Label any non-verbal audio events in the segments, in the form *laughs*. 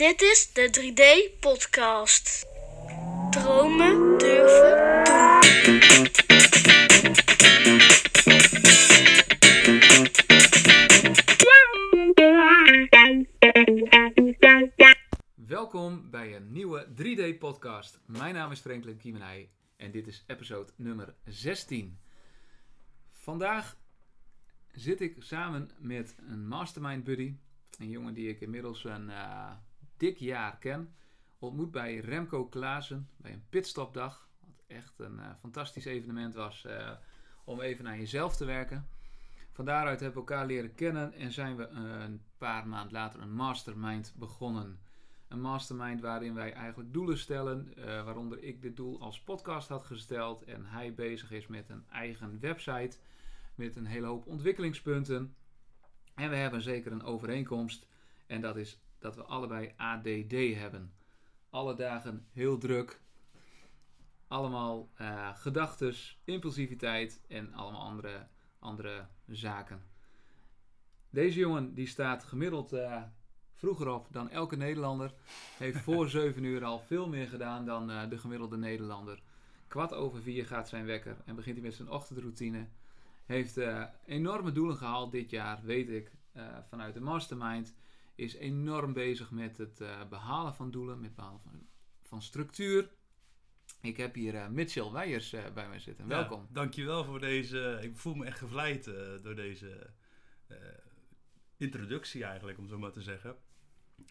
Dit is de 3D-podcast. Dromen durven doen. Welkom bij een nieuwe 3D-podcast. Mijn naam is Franklin Kiemenij en dit is episode nummer 16. Vandaag zit ik samen met een mastermind buddy, een jongen die ik inmiddels een eh, dik jaar ken. Ontmoet bij Remco Klaassen bij een pitstopdag. Wat echt een eh, fantastisch evenement was eh, om even aan jezelf te werken. Van daaruit hebben we elkaar leren kennen en zijn we een paar maanden later een mastermind begonnen. Een mastermind waarin wij eigenlijk doelen stellen, eh, waaronder ik dit doel als podcast had gesteld en hij bezig is met een eigen website met een hele hoop ontwikkelingspunten. En we hebben zeker een overeenkomst en dat is dat we allebei ADD hebben. Alle dagen heel druk, allemaal eh gedachtes, impulsiviteit en allemaal andere, andere zaken. Deze jongen die staat gemiddeld eh, vroeger op dan elke Nederlander. Heeft *laughs* voor 7 uur al veel meer gedaan dan eh, de gemiddelde Nederlander. Kwart over vier gaat zijn wekker en begint hij met zijn ochtendroutine. Heeft enorme doelen gehaald dit jaar, weet ik, vanuit de mastermind. Is enorm bezig met het eh, behalen van doelen, met het behalen van, van structuur. Ik heb hier eh, Mitchell Weijers eh, bij mij zitten. Ja, Welkom. dankjewel voor deze. Ik voel me echt gevleid door deze introductie eigenlijk, om zo maar te zeggen.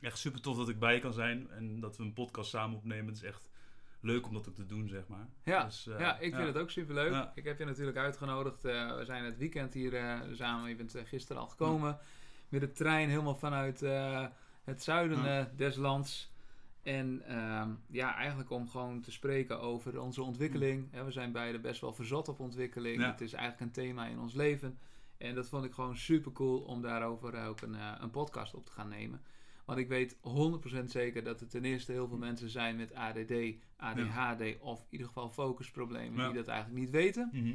Echt super tof dat ik bij kan zijn en dat we een podcast samen opnemen. Het is echt leuk om dat ook te doen, zeg maar. Ja, Dus, ja ik vind het ook super leuk. Ja. Ik heb je natuurlijk uitgenodigd. we zijn het weekend hier samen. Je bent gisteren al gekomen. Met de trein helemaal vanuit eh, het zuiden Ja. eh, des lands. En ehm, ja, eigenlijk om gewoon te spreken over onze ontwikkeling. Hè, we zijn beide best wel verzot op ontwikkeling. Ja. Het is eigenlijk een thema in ons leven. En dat vond ik gewoon super cool om daarover ook een, eh, een podcast op te gaan nemen. Want ik weet 100% zeker dat er ten eerste heel veel mensen zijn met ADD, ADHD of in ieder geval focusproblemen Ja. die dat eigenlijk niet weten. Mhm.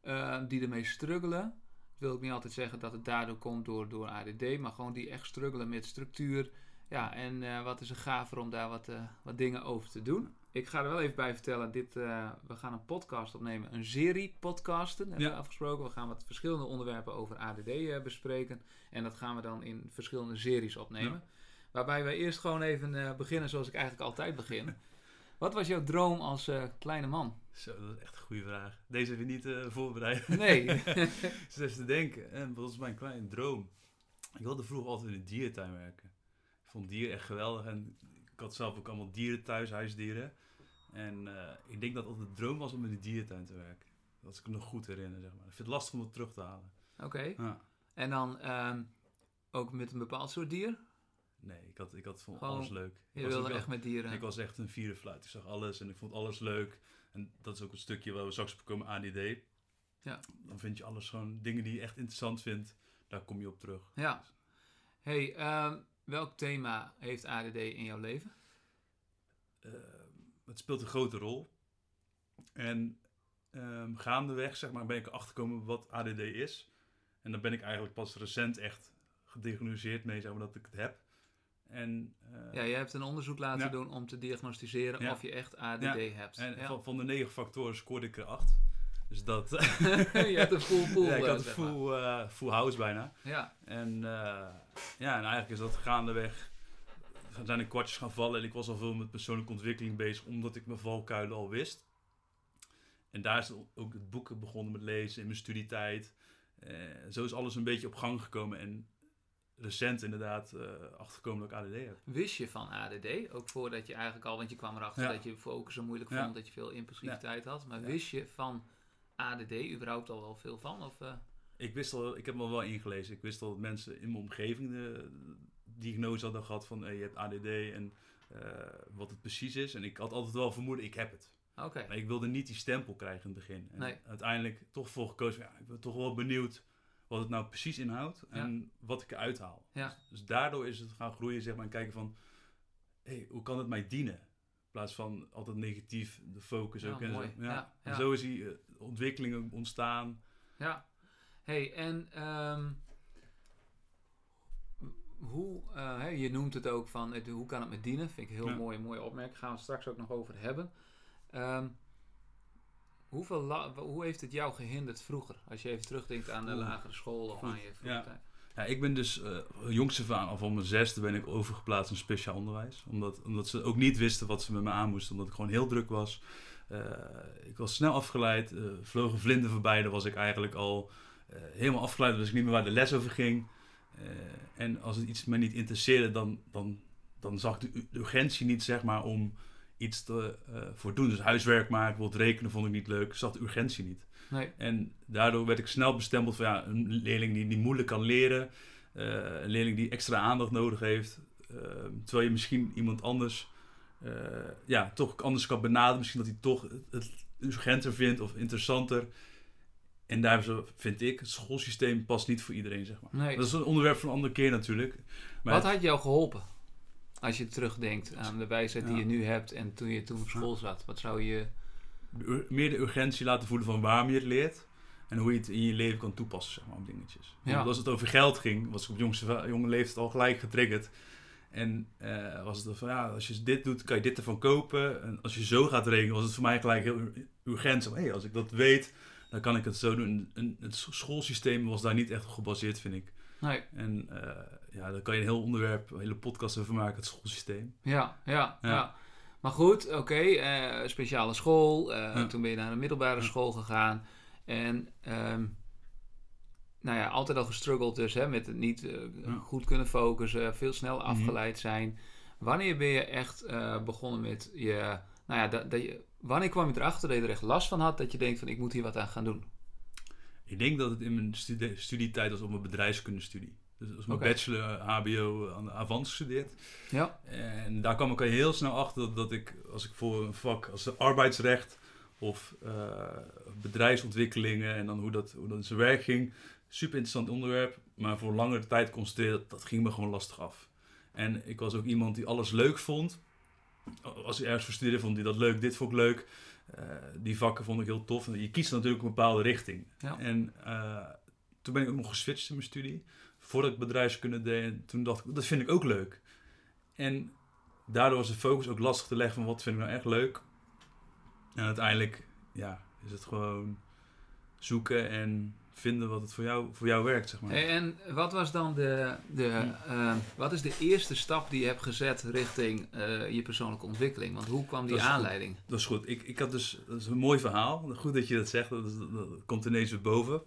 eh, die ermee struggelen. Wil ik niet altijd zeggen dat het daardoor komt door, door ADD, maar gewoon die echt struggelen met structuur. Ja, en eh, wat is er gaver om daar wat, eh, wat dingen over te doen. Ik ga er wel even bij vertellen, dit, eh, we gaan een podcast opnemen, een serie podcasten, hebben Ja. we afgesproken. We gaan wat verschillende onderwerpen over ADD bespreken en dat gaan we dan in verschillende series opnemen. Waarbij we eerst gewoon even beginnen zoals ik eigenlijk altijd begin. Wat was jouw droom als eh, kleine man? Zo, dat is echt een goede vraag. Deze heb je niet eh, voorbereid. *laughs* Nee. *laughs* Dus even te denken. En wat was mijn kleine droom? Ik wilde vroeger altijd in de dierentuin werken. Ik vond dieren echt geweldig. En ik had zelf ook allemaal dieren thuis, huisdieren. En eh, ik denk dat het de droom was om in de dierentuin te werken. Dat ik me nog goed herinner, zeg maar. Ik vind het lastig om het terug te halen. Oké. Ja. En dan ehm, ook met een bepaald soort dier? Nee, ik had, ik had vond Gewoon, alles leuk. Ik Je wilde echt met dieren. Ik was echt een vierde fluit. Ik zag alles en ik vond alles leuk. En dat is ook een stukje waar we straks op komen, ADD. Ja. Dan vind je alles gewoon, dingen die je echt interessant vindt, daar kom je op terug. Ja. hey, ehm, welk thema heeft ADD in jouw leven? Eh, het speelt een grote rol. En ehm, gaandeweg zeg maar, ben ik erachter gekomen wat ADD is. En dan ben ik eigenlijk pas recent echt gediagnosticeerd mee zeg maar, dat ik het heb. En, eh, Ja, je hebt een onderzoek laten Ja. doen om te diagnosticeren Ja. of je echt ADD Ja. hebt. en ja. van, van de negen factoren scoorde ik er acht. Dus dat... *laughs* je hebt een full pool. *laughs* ja, ik eh, had een zeg maar. full, eh, full house bijna. Ja, En, eh, ja, en eigenlijk is dat gaandeweg. Er zijn er kwartjes gaan vallen en ik was al veel met persoonlijke ontwikkeling bezig, omdat ik mijn valkuilen al wist. En daar is ook het boeken begonnen met lezen in mijn studietijd. Eh, zo is alles een beetje op gang gekomen en recent inderdaad eh achtergekomen dat ik ADD heb. wist je van ADD? Ook voordat je eigenlijk al, want je kwam erachter Ja. dat je focussen moeilijk Ja. vond, dat je veel impulsiviteit had. Maar wist je van ADD überhaupt al wel veel van? Of, eh? Ik wist al, ik heb me wel ingelezen. Ik wist al dat mensen in mijn omgeving de diagnose hadden gehad van hey, je hebt ADD en eh, wat het precies is. En ik had altijd wel vermoeden, ik heb het. Oké. Maar ik wilde niet die stempel krijgen in het begin. En Nee. uiteindelijk toch voor gekozen. Ja, ik ben toch wel benieuwd wat het nou precies inhoudt en wat ik eruit haal. Ja. Dus, dus daardoor is het gaan groeien, zeg maar, en kijken van, hey, hoe kan het mij dienen? In plaats van altijd negatief, de focus ook. En, mooi. Zo. Ja. En zo is die eh, ontwikkeling ontstaan. Ja. hey, en ehm, hoe, hè, je noemt het ook van, het, hoe kan het me dienen? Vind ik een heel mooi, mooie opmerking. Gaan we het straks ook nog over hebben. Ehm, hoeveel hoe heeft het jou gehinderd vroeger? Als je even terugdenkt aan de Oeh. lagere school of Goed, aan je ja. ik ben dus uh, jongste van, al van mijn zesde ben ik overgeplaatst in speciaal onderwijs. Omdat, omdat ze ook niet wisten wat ze met me aan moesten. Omdat ik gewoon heel druk was. Uh, ik was snel afgeleid. Uh, vlogen vlinder voorbij. Dan was ik eigenlijk al uh, helemaal afgeleid. Dus ik niet meer waar de les over ging. En als het iets me niet interesseerde, dan, dan, dan zag ik de, de urgentie niet, zeg maar, om iets te uh, voor doen. Dus huiswerk maken, bijvoorbeeld rekenen vond ik niet leuk. Ik zag de urgentie niet. Nee. En daardoor werd ik snel bestempeld van ja, een leerling die, die moeilijk kan leren. Uh, een leerling die extra aandacht nodig heeft. Uh, terwijl je misschien iemand anders uh, ja, toch anders kan benaderen. Misschien dat hij toch het, het urgenter vindt of interessanter. En daar vind ik, het schoolsysteem past niet voor iedereen, zeg maar. Nee. Dat is een onderwerp van een andere keer natuurlijk. Maar Wat had jou geholpen? Als je terugdenkt aan de wijsheid die je nu hebt en toen je toen op school zat. Wat zou je... De, meer de urgentie laten voelen van waarom je het leert. En hoe je het in je leven kan toepassen, zeg maar, op dingetjes. Ja. Want als het over geld ging, was ik op jongste, jonge leeftijd al gelijk getriggerd. En uh, was het van, ja, als je dit doet, kan je dit ervan kopen. En als je zo gaat rekenen, was het voor mij gelijk heel urgent. Hey, als ik dat weet, dan kan ik het zo doen. En het schoolsysteem was daar niet echt op gebaseerd, vind ik. Nee. En uh, ja, daar kan je een heel onderwerp, een hele podcast over maken, het schoolsysteem. Ja, ja, ja. ja. Maar goed, oké, okay, uh, speciale school. Uh, ja. Toen ben je naar een middelbare school gegaan. En um, nou ja, altijd al gestruggeld dus hè, met het niet goed kunnen focussen, veel snel afgeleid zijn. Wanneer ben je echt begonnen met je, nou ja, dat, dat je, wanneer kwam je erachter dat je er echt last van had, dat je denkt van ik moet hier wat aan gaan doen? Ik denk dat het in mijn studie, studietijd was op mijn bedrijfskundestudie. Dus als mijn bachelor HBO aan de Avans gestudeerd. Ja, En daar kwam ik al heel snel achter dat, dat ik, als ik voor een vak als arbeidsrecht of uh, bedrijfsontwikkelingen en dan hoe dat, hoe dat in zijn werk ging, super interessant onderwerp. Maar voor langere tijd constateerde dat, dat ging me gewoon lastig af. En ik was ook iemand die alles leuk vond. Als ik ergens voor studeerde, vond hij dat leuk, dit vond ik leuk. Uh, die vakken vond ik heel tof. En je kiest natuurlijk een bepaalde richting. Ja. En uh, toen ben ik ook nog geswitcht in mijn studie. Voordat ik bedrijfskunde deed. En toen dacht ik, dat vind ik ook leuk. En daardoor was de focus ook lastig te leggen van wat vind ik nou echt leuk. En uiteindelijk ja, is het gewoon zoeken en vinden wat het voor jou, voor jou werkt, zeg maar. En wat was dan de, de, uh, wat is de eerste stap die je hebt gezet richting uh, je persoonlijke ontwikkeling? Want hoe kwam die dat aanleiding? Goed. Dat is goed. Ik, ik had dus, dat is een mooi verhaal. Goed dat je dat zegt, dat, komt ineens weer boven.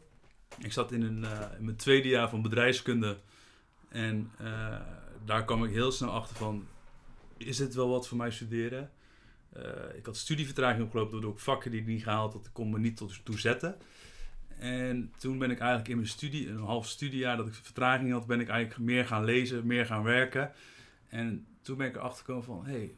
Ik zat in, een, uh, in mijn tweede jaar van bedrijfskunde en daar kwam ik heel snel achter van, is dit wel wat voor mij studeren? Ik had studievertraging opgelopen door ik vakken die ik niet gehaald had, kon me niet tot toe zetten. En toen ben ik eigenlijk in mijn studie, een half studiejaar dat ik vertraging had, ben ik eigenlijk meer gaan lezen, meer gaan werken. En toen ben ik erachter gekomen van, hé, hey,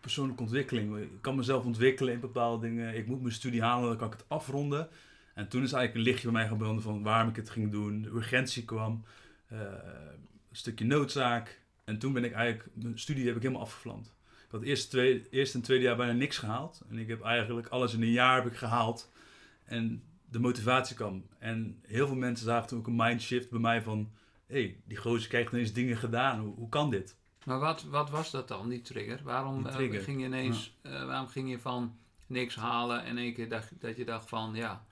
persoonlijke ontwikkeling. Ik kan mezelf ontwikkelen in bepaalde dingen. Ik moet mijn studie halen, dan kan ik het afronden. En toen is eigenlijk een lichtje bij mij gebrand van waarom ik het ging doen. De urgentie kwam, uh, een stukje noodzaak. En toen ben ik eigenlijk, mijn studie heb ik helemaal afgevlamd. Ik had eerst, twee, eerst en tweede jaar bijna niks gehaald. En ik heb eigenlijk alles in een jaar heb ik gehaald. En de motivatie kwam. En heel veel mensen zagen toen ook een mindshift bij mij van... Hé, hey, die gozer krijgt ineens dingen gedaan. Hoe, hoe kan dit? Maar wat, wat was dat dan, die trigger? Waarom die trigger. Uh, ging je ineens... Ja. Uh, waarom ging je van niks halen en één keer dacht, dat je dacht van... Ja,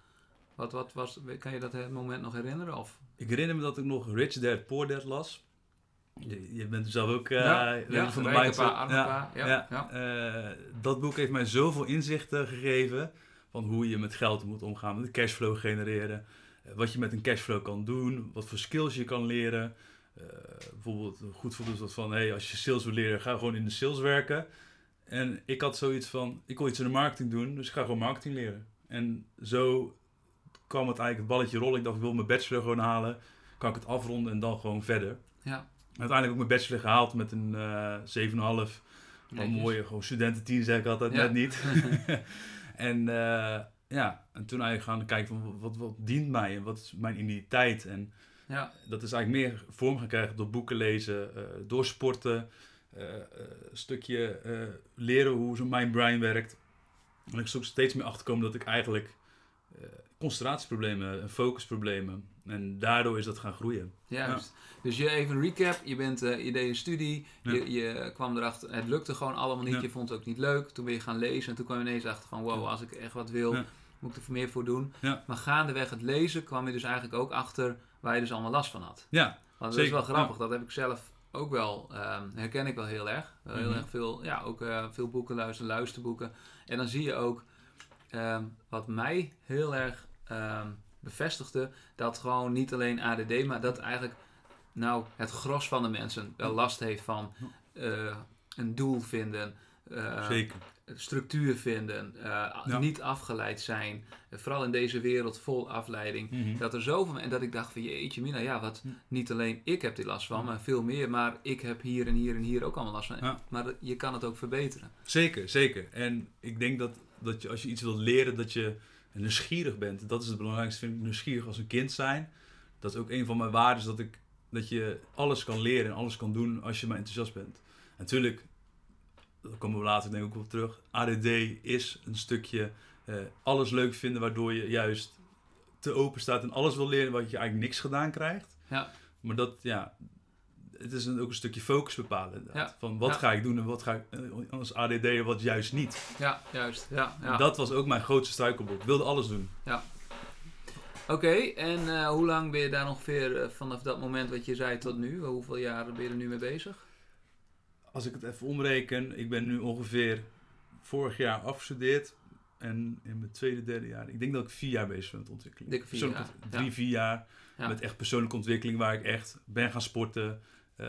wat, wat was... Kan je dat moment nog herinneren? Of? Ik herinner me dat ik nog Rich Dad, Poor Dad las. Je, je bent zelf ook uh, ja, ja, van de mindset. Ja, ja, ja, ja. dat boek heeft mij zoveel inzichten gegeven van hoe je met geld moet omgaan, met cashflow genereren, uh, wat je met een cashflow kan doen, wat voor skills je kan leren. Uh, bijvoorbeeld, een goed voorbeeld was van, hey, als je sales wil leren, ga gewoon in de sales werken. En ik had zoiets van, ik wil iets in de marketing doen, dus ik ga gewoon marketing leren. En zo kwam het eigenlijk het balletje rollen. Ik dacht, ik wil mijn bachelor gewoon halen, kan ik het afronden en dan gewoon verder. Ja. Uiteindelijk ook mijn bachelor gehaald met een uh, 7,5. Een mooie, gewoon studententien zeg ik altijd, Ja. net niet. *laughs* En uh, ja, en toen eigenlijk gaan kijken van wat, wat dient mij en wat is mijn identiteit. En Ja. dat is eigenlijk meer vorm gaan krijgen door boeken lezen, uh, door sporten, uh, een stukje leren hoe zo'n mind brain werkt. En ik ook steeds meer achterkomen dat ik eigenlijk eh, concentratieproblemen en focusproblemen. En daardoor is dat gaan groeien. Juist. Dus je even een recap. Je, bent, eh, je deed een studie. Ja. Je, je kwam erachter. Het lukte gewoon allemaal niet. Ja. Je vond het ook niet leuk. Toen ben je gaan lezen. En toen kwam je ineens achter van... Wow, Ja. als ik echt wat wil, Ja. moet ik er meer voor doen. Ja. Maar gaandeweg het lezen kwam je dus eigenlijk ook achter... waar je dus allemaal last van had. Ja, Want dat Zeker, is wel grappig. Dat heb ik zelf ook wel... ehm, herken ik wel heel erg. Wel heel Mhm. erg veel... Ja, ook eh, veel boeken luisteren. Luisterboeken. En dan zie je ook... ehm, wat mij heel erg ehm, bevestigde... dat gewoon niet alleen ADD... maar dat eigenlijk nou, het gros van de mensen wel last heeft van eh, een doel vinden, eh, zeker. structuur vinden, eh, Ja. niet afgeleid zijn. Vooral in deze wereld vol afleiding. Mhm. Dat er zoveel en dat ik dacht van jeetje mina, ja, wat niet alleen ik heb die last van, maar veel meer. Maar ik heb hier en hier en hier ook allemaal last van. Ja. Maar je kan het ook verbeteren. Zeker, zeker. En ik denk dat, dat je, als je iets wilt leren, dat je nieuwsgierig bent. Dat is het belangrijkste, vind ik, nieuwsgierig als een kind zijn. Dat is ook een van mijn waarden, dat, ik, dat je alles kan leren en alles kan doen als je maar enthousiast bent. Natuurlijk, daar komen we later denk ik ook op terug, ADD is een stukje eh, alles leuk vinden, waardoor je juist te open staat en alles wil leren, wat je eigenlijk niks gedaan krijgt. Ja. Maar dat, ja, het is een, ook een stukje focus bepalen. Ja. Van wat Ja. ga ik doen en wat ga ik eh, als ADD'er wat juist niet. Ja, juist. Ja, ja. Dat was ook mijn grootste struikelblok. Ik wilde alles doen. Oké, en eh, hoe lang ben je daar ongeveer eh, vanaf dat moment wat je zei tot nu? Hoeveel jaren ben je er nu mee bezig? Als ik het even omreken, ik ben nu ongeveer vorig jaar afgestudeerd. En in mijn tweede, derde jaar, ik denk dat ik vier jaar bezig ben met ontwikkeling. Dikke vier jaar, Drie, ja. vier jaar Ja. met echt persoonlijke ontwikkeling waar ik echt ben gaan sporten. Eh,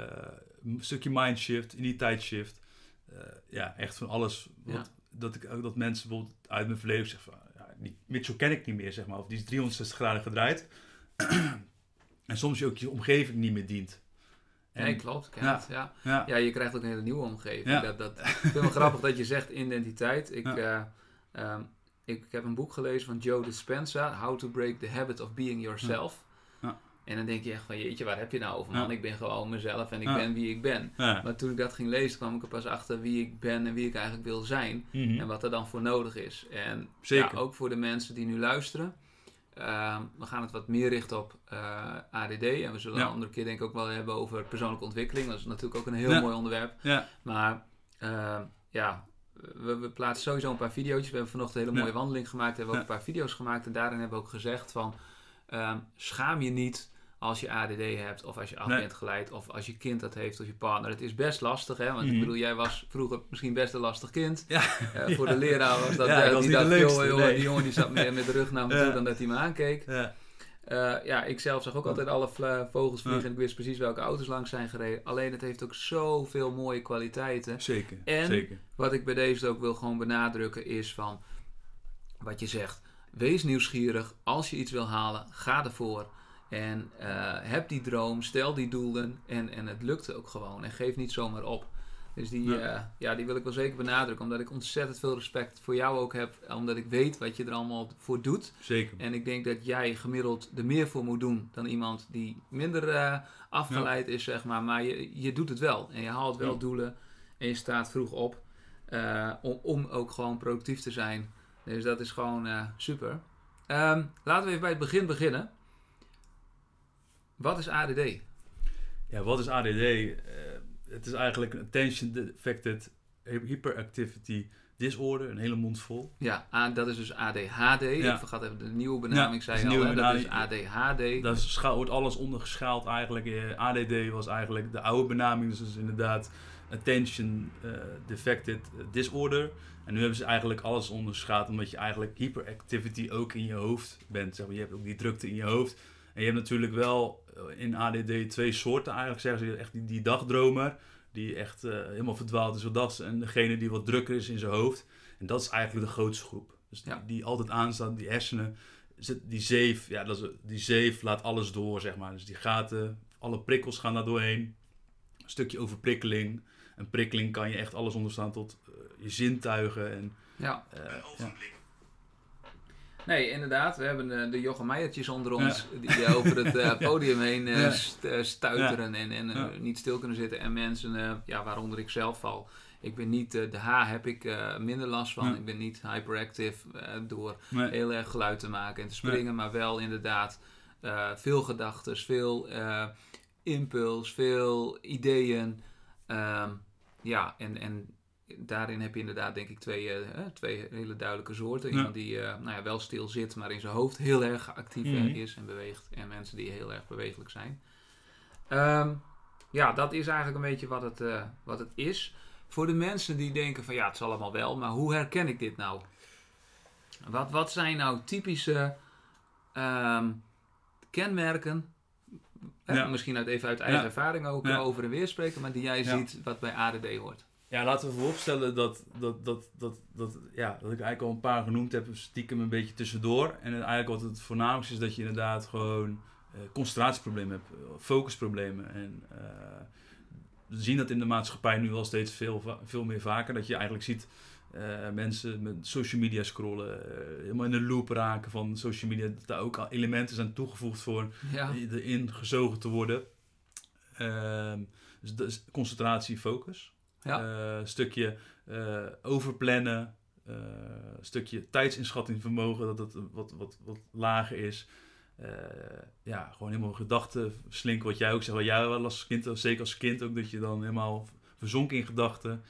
een stukje mindshift, identiteitsshift. eh ja, echt van alles. Wat, dat, ik, ook dat mensen bijvoorbeeld uit mijn verleden zeggen van... Ja, die Mitchell ken ik niet meer, zeg maar. Of die is 360 graden gedraaid. *clears throat* en soms ook je omgeving niet meer dient. En- nee, klopt. Ja. het, ja. Ja, Ja, je krijgt ook een hele nieuwe omgeving. Ja. Dat, dat, *laughs* ik vind het wel grappig dat je zegt identiteit. Ik, Ja. eh, ehm, ik, ik heb een boek gelezen van Joe Dispenza, How to Break the Habit of Being Yourself. En dan denk je echt van, jeetje, waar heb je nou over man? Ik ben gewoon mezelf en ik ben wie ik ben. Maar toen ik dat ging lezen, kwam ik er pas achter wie ik ben en wie ik eigenlijk wil zijn. Mhm. En wat er dan voor nodig is. En Zeker. Ja, ook voor de mensen die nu luisteren. Ehm, we gaan het wat meer richten op eh, ADD. En we zullen Ja. een andere keer denk ik ook wel hebben over persoonlijke ontwikkeling. Dat is natuurlijk ook een heel Ja. mooi onderwerp. Ja, Maar ehm, ja, we, we plaatsen sowieso een paar video's. We hebben vanochtend een hele mooie wandeling gemaakt. We hebben ook een paar video's gemaakt. En daarin hebben we ook gezegd van... ehm, schaam je niet als je ADD hebt of als je af Nee. bent geleid of als je kind dat heeft of je partner. Het is best lastig, hè? Want ik Mhm. bedoel, jij was vroeger misschien best een lastig kind. Ja. Eh, *laughs* voor de leraar was dat, Ja, eh, was die dacht, leukste, joh, joh, nee. die jongen die zat meer met de rug naar me toe dan dat hij me aankeek. ja. Eh, ja, ik zelf zag ook altijd alle vogels vliegen en ik wist precies welke auto's langs zijn gereden. Alleen het heeft ook zoveel mooie kwaliteiten. zeker. En- zeker. Wat ik bij deze ook wil gewoon benadrukken is van wat je zegt. Wees nieuwsgierig. Als je iets wil halen, ga ervoor. En eh, heb die droom, stel die doelen en, en het lukt ook gewoon. En geef niet zomaar op. Dus die, Ja. ja. ja, die wil ik wel zeker benadrukken. Omdat ik ontzettend veel respect voor jou ook heb. Omdat ik weet wat je er allemaal voor doet. Zeker. En ik denk dat jij gemiddeld er meer voor moet doen dan iemand die minder eh, afgeleid is, zeg maar. Maar je, je doet het wel. En je haalt wel Ja. doelen. En je staat vroeg op. eh, om, om ook gewoon productief te zijn. Dus dat is gewoon eh, super. Ehm, laten we even bij het begin beginnen. Wat is ADD? Ja, wat is ADD? Eh, het is eigenlijk een attention defected hyperactivity disorder, een hele mond vol. Ja, A- dat is dus ADHD. Ja. Ik vergat even de nieuwe benaming, Ja, zei al. hè? Dat is ADHD. Daar scha- wordt alles onder geschaald eigenlijk. Eh, ADD was eigenlijk de oude benaming, dus inderdaad attention eh, defected disorder. En nu hebben ze eigenlijk alles onderschaald, omdat je eigenlijk hyperactivity ook in je hoofd bent. Zeg maar. Je hebt ook die drukte in je hoofd. En je hebt natuurlijk wel in ADD twee soorten eigenlijk, zeggen ze. Echt die, die dagdromer, die echt eh, helemaal verdwaald is wat En degene die wat drukker is in zijn hoofd. En dat is eigenlijk de grootste groep. Dus die, Ja. die altijd aanstaat, die hersenen. zit- Die zeef, ja, dat is, die zeef laat alles door, zeg maar. Dus die gaten, alle prikkels gaan daar doorheen. Een stukje overprikkeling. Een prikkeling kan je echt alles onderstaan tot eh, je zintuigen. En, Ja. eh, ja. Nee, inderdaad. We hebben eh, de Jochem Meijertjes onder ons die over het eh, *laughs* podium heen eh, st- stuiteren en, niet stil kunnen zitten. En mensen, ja, waaronder ik zelf val, Ik ben niet, de H heb ik minder last van. Ik ben niet hyperactive door Nee. heel erg geluid te maken en te springen, maar wel inderdaad veel gedachten, veel impuls, veel ideeën. Ehm, ja, en, en daarin heb je inderdaad denk ik twee, eh, twee hele duidelijke soorten. Ja. Iemand die eh, nou ja, wel stil zit, maar in zijn hoofd heel erg actief eh, Mhm. is en beweegt. En mensen die heel erg bewegelijk zijn. Ehm, ja, dat is eigenlijk een beetje wat het, wat het is. Voor de mensen die denken van ja, het zal allemaal wel, maar hoe herken ik dit nou? Wat, wat zijn nou typische ehm, kenmerken? Ja. Misschien uit, even uit eigen Ja. ervaring ook Ja. over en weer spreken, maar die jij ziet wat bij ADD hoort. Ja, laten we vooropstellen dat, dat, dat, dat, dat, ja, dat ik eigenlijk al een paar genoemd heb, stiekem een beetje tussendoor. En eigenlijk wat het voornamelijkste is dat je inderdaad gewoon eh, concentratieproblemen hebt, eh, focusproblemen. En eh, we zien dat in de maatschappij nu wel steeds veel, veel meer vaker. Dat je eigenlijk ziet mensen met social media scrollen, helemaal in de loop raken van social media. Dat daar ook al elementen zijn toegevoegd voor Ja, erin gezogen te worden. Ehm, dus dat is concentratie, focus. Ja. Eh, een stukje eh, overplannen. een stukje tijdsinschatting vermogen dat het wat, wat, wat lager is. Ja, gewoon helemaal gedachten slinken. Wat jij ook zegt, wat jij wel als kind, zeker als kind ook, dat je dan helemaal verzonken in gedachten.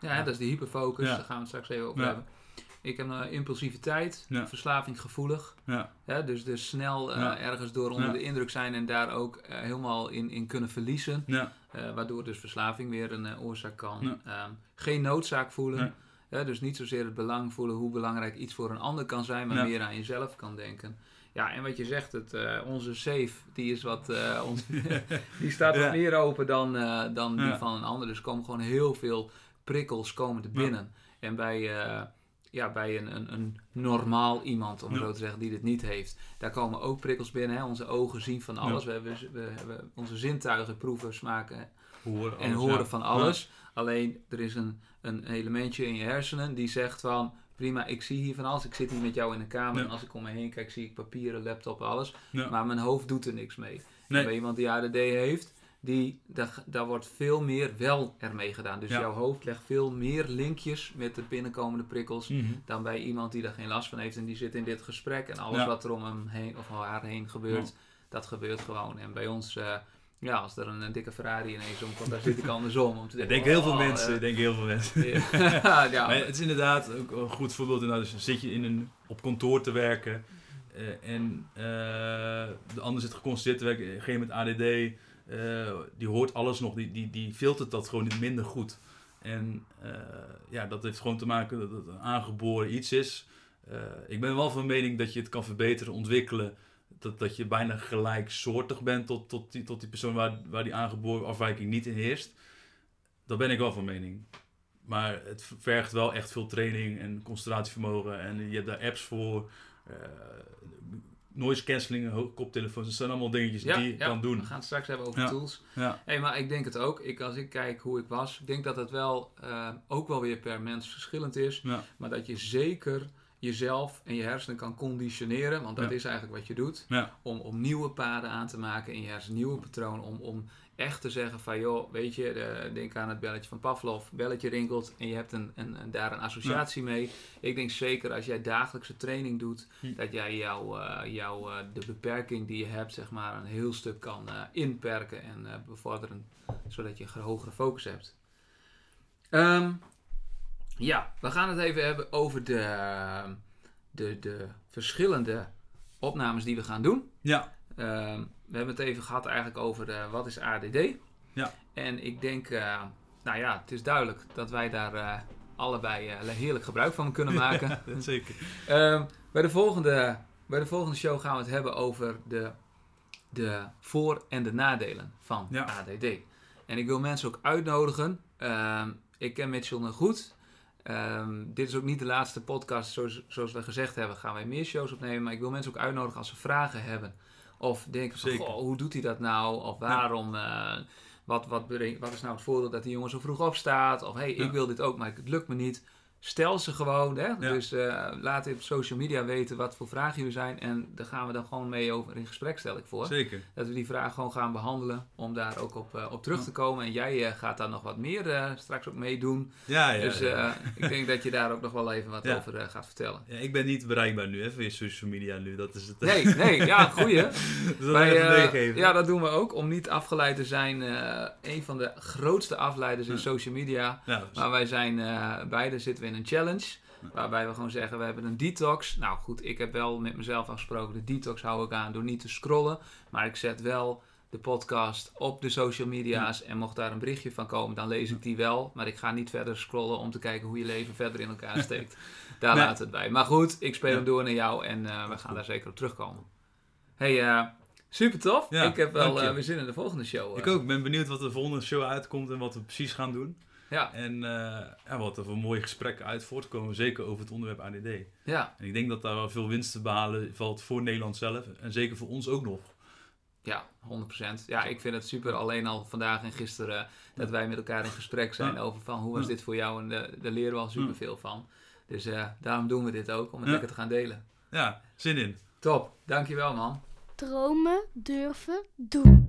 Ja, dat is die hyperfocus, Ja. daar gaan we het straks even over Ja. hebben. Ik heb een impulsiviteit, Ja. verslaving gevoelig. ja, Ja, dus, dus snel eh, ergens door onder de indruk zijn en daar ook eh, helemaal in, in kunnen verliezen. ja, Eh, waardoor dus verslaving weer een eh, oorzaak kan. Ehm, geen noodzaak voelen. Dus niet zozeer het belang voelen hoe belangrijk iets voor een ander kan zijn, maar meer aan jezelf kan denken. Ja, en wat je zegt, het, eh, onze safe, die is wat, eh, ons, *laughs* die staat wat Ja. meer open dan, eh, dan die van een ander. Dus er komen gewoon heel veel prikkels komen Ja. binnen. En bij, eh, ja, bij een, een, een normaal iemand, om Ja. zo te zeggen, die dit niet heeft, daar komen ook prikkels binnen. Hè? Onze ogen zien van alles. We, hebben, we hebben onze zintuigen proeven, smaken horen, en alles, horen ja. van alles. Alleen er is een, een elementje in je hersenen die zegt van prima, ik zie hier van alles. Ik zit hier met jou in de kamer en als ik om me heen kijk zie ik papieren, laptop, alles. Maar mijn hoofd doet er niks mee. Nee. En bij iemand die ADD heeft, die, daar, daar wordt veel meer wel ermee gedaan. Dus Ja. jouw hoofd legt veel meer linkjes met de binnenkomende prikkels Mhm. dan bij iemand die daar geen last van heeft en die zit in dit gesprek en alles Ja. wat er om hem heen of haar heen gebeurt, dat gebeurt gewoon. En bij ons, eh, ja, als er een, een dikke Ferrari ineens omkomt, daar zit ik andersom om te denken. denk heel veel oh, mensen, eh, denk heel veel mensen. *laughs* ja, *laughs* Maar het is inderdaad ook een goed voorbeeld. Inderdaad, dus zit je in een, op kantoor te werken eh, en de ander zit geconcentreerd te werken, degene met ADD, eh, die hoort alles nog, die, die, die filtert dat gewoon niet minder goed. En eh, ja, dat heeft gewoon te maken dat het een aangeboren iets is. Eh, ik ben wel van mening dat je het kan verbeteren, ontwikkelen. Dat, dat je bijna gelijksoortig bent tot, tot, die, tot die persoon waar, waar die aangeboren afwijking niet in heerst. Dat ben ik wel van mening. Maar het vergt wel echt veel training en concentratievermogen. En je hebt daar apps voor. Noise cancelling, koptelefoons. Dat zijn allemaal dingetjes ja, die je ja, kan doen. We gaan het straks hebben over Ja. tools. Ja, Hey, maar ik denk het ook. Ik, als ik kijk hoe ik was, ik denk dat het wel eh, ook wel weer per mens verschillend is. Maar dat je zeker jezelf en je hersenen kan conditioneren, want dat Ja. is eigenlijk wat je doet, ja, om, om nieuwe paden aan te maken in je hersenen, nieuwe patronen, om, om echt te zeggen van joh, weet je, de- denk aan het belletje van Pavlov, belletje rinkelt en je hebt een, een, een- daar een associatie mee. Ik denk zeker als jij dagelijkse training doet, Hm. dat jij jouw, eh, jouw, eh, de beperking die je hebt, zeg maar, een heel stuk kan eh, inperken en eh, bevorderen, zodat je een hogere focus hebt. Ehm, ja, we gaan het even hebben over de, de, de verschillende opnames die we gaan doen. ja, Ehm, we hebben het even gehad eigenlijk over eh, wat is ADD. Ja. En ik denk, eh, nou ja, het is duidelijk dat wij daar eh, allebei heerlijk gebruik van kunnen maken. *laughs* Ja, zeker. Ehm, bij, de volgende, bij de volgende show gaan we het hebben over de, de voor- en de nadelen van Ja. ADD. En ik wil mensen ook uitnodigen. Ehm, ik ken Mitchell nog goed. Ehm, dit is ook niet de laatste podcast. Zoals, zoals we gezegd hebben, gaan wij meer shows opnemen. Maar ik wil mensen ook uitnodigen als ze vragen hebben. Of denken van, goh, hoe doet hij dat nou? Of waarom... eh, wat, wat, wat is nou het voordeel dat die jongen zo vroeg opstaat? Of hey, Ja. ik wil dit ook, maar het lukt me niet. Stel ze gewoon. Hè? Dus uh, laat op social media weten wat voor vragen jullie zijn. En daar gaan we dan gewoon mee over in gesprek, stel ik voor. Zeker. Dat we die vragen gewoon gaan behandelen. Om daar ook op, uh, op terug te komen. En jij uh, gaat daar nog wat meer straks ook meedoen. Ja, ja. Dus ik denk dat je daar ook nog wel even wat *laughs* Ja. over gaat vertellen. Ja, ik ben niet bereikbaar nu, hè, via social media nu. Dat is het. Nee, nee, ja, goeie. dus *laughs* dat Wij, even eh, meegeven. ja, dat doen we ook. Om niet afgeleid te zijn. eh een van de grootste afleiders in social media. Maar wij zijn eh beide zitten we in een challenge. Waarbij we gewoon zeggen, we hebben een detox. Nou goed, ik heb wel met mezelf afgesproken, de detox hou ik aan door niet te scrollen. Maar ik zet wel de podcast op de social media's. En mocht daar een berichtje van komen, dan lees ik die wel. Maar ik ga niet verder scrollen om te kijken hoe je leven verder in elkaar steekt. *laughs* Daar Nee. laat het bij. Maar goed, ik speel Ja. hem door naar jou en eh, we gaan goed. daar zeker op terugkomen. Hey, eh, super tof. Ja, ik heb wel eh, weer zin in de volgende show. Ik ook. Ik ben benieuwd wat de volgende show uitkomt en wat we precies gaan doen. Ja, En eh, ja, wat er voor mooie gesprekken uit voortkomen, zeker over het onderwerp ADD. ja, En ik denk dat daar wel veel winst te behalen valt voor Nederland zelf. En zeker voor ons ook nog. ja, 100%. Ja, ik vind het super. Alleen al vandaag en gisteren dat wij met elkaar in gesprek zijn Ja. over van hoe was Ja. dit voor jou. En daar leren we al super veel van. Dus eh, daarom doen we dit ook, om het Ja. lekker te gaan delen. Ja, zin in. Top, dankjewel man. Dromen durven doen.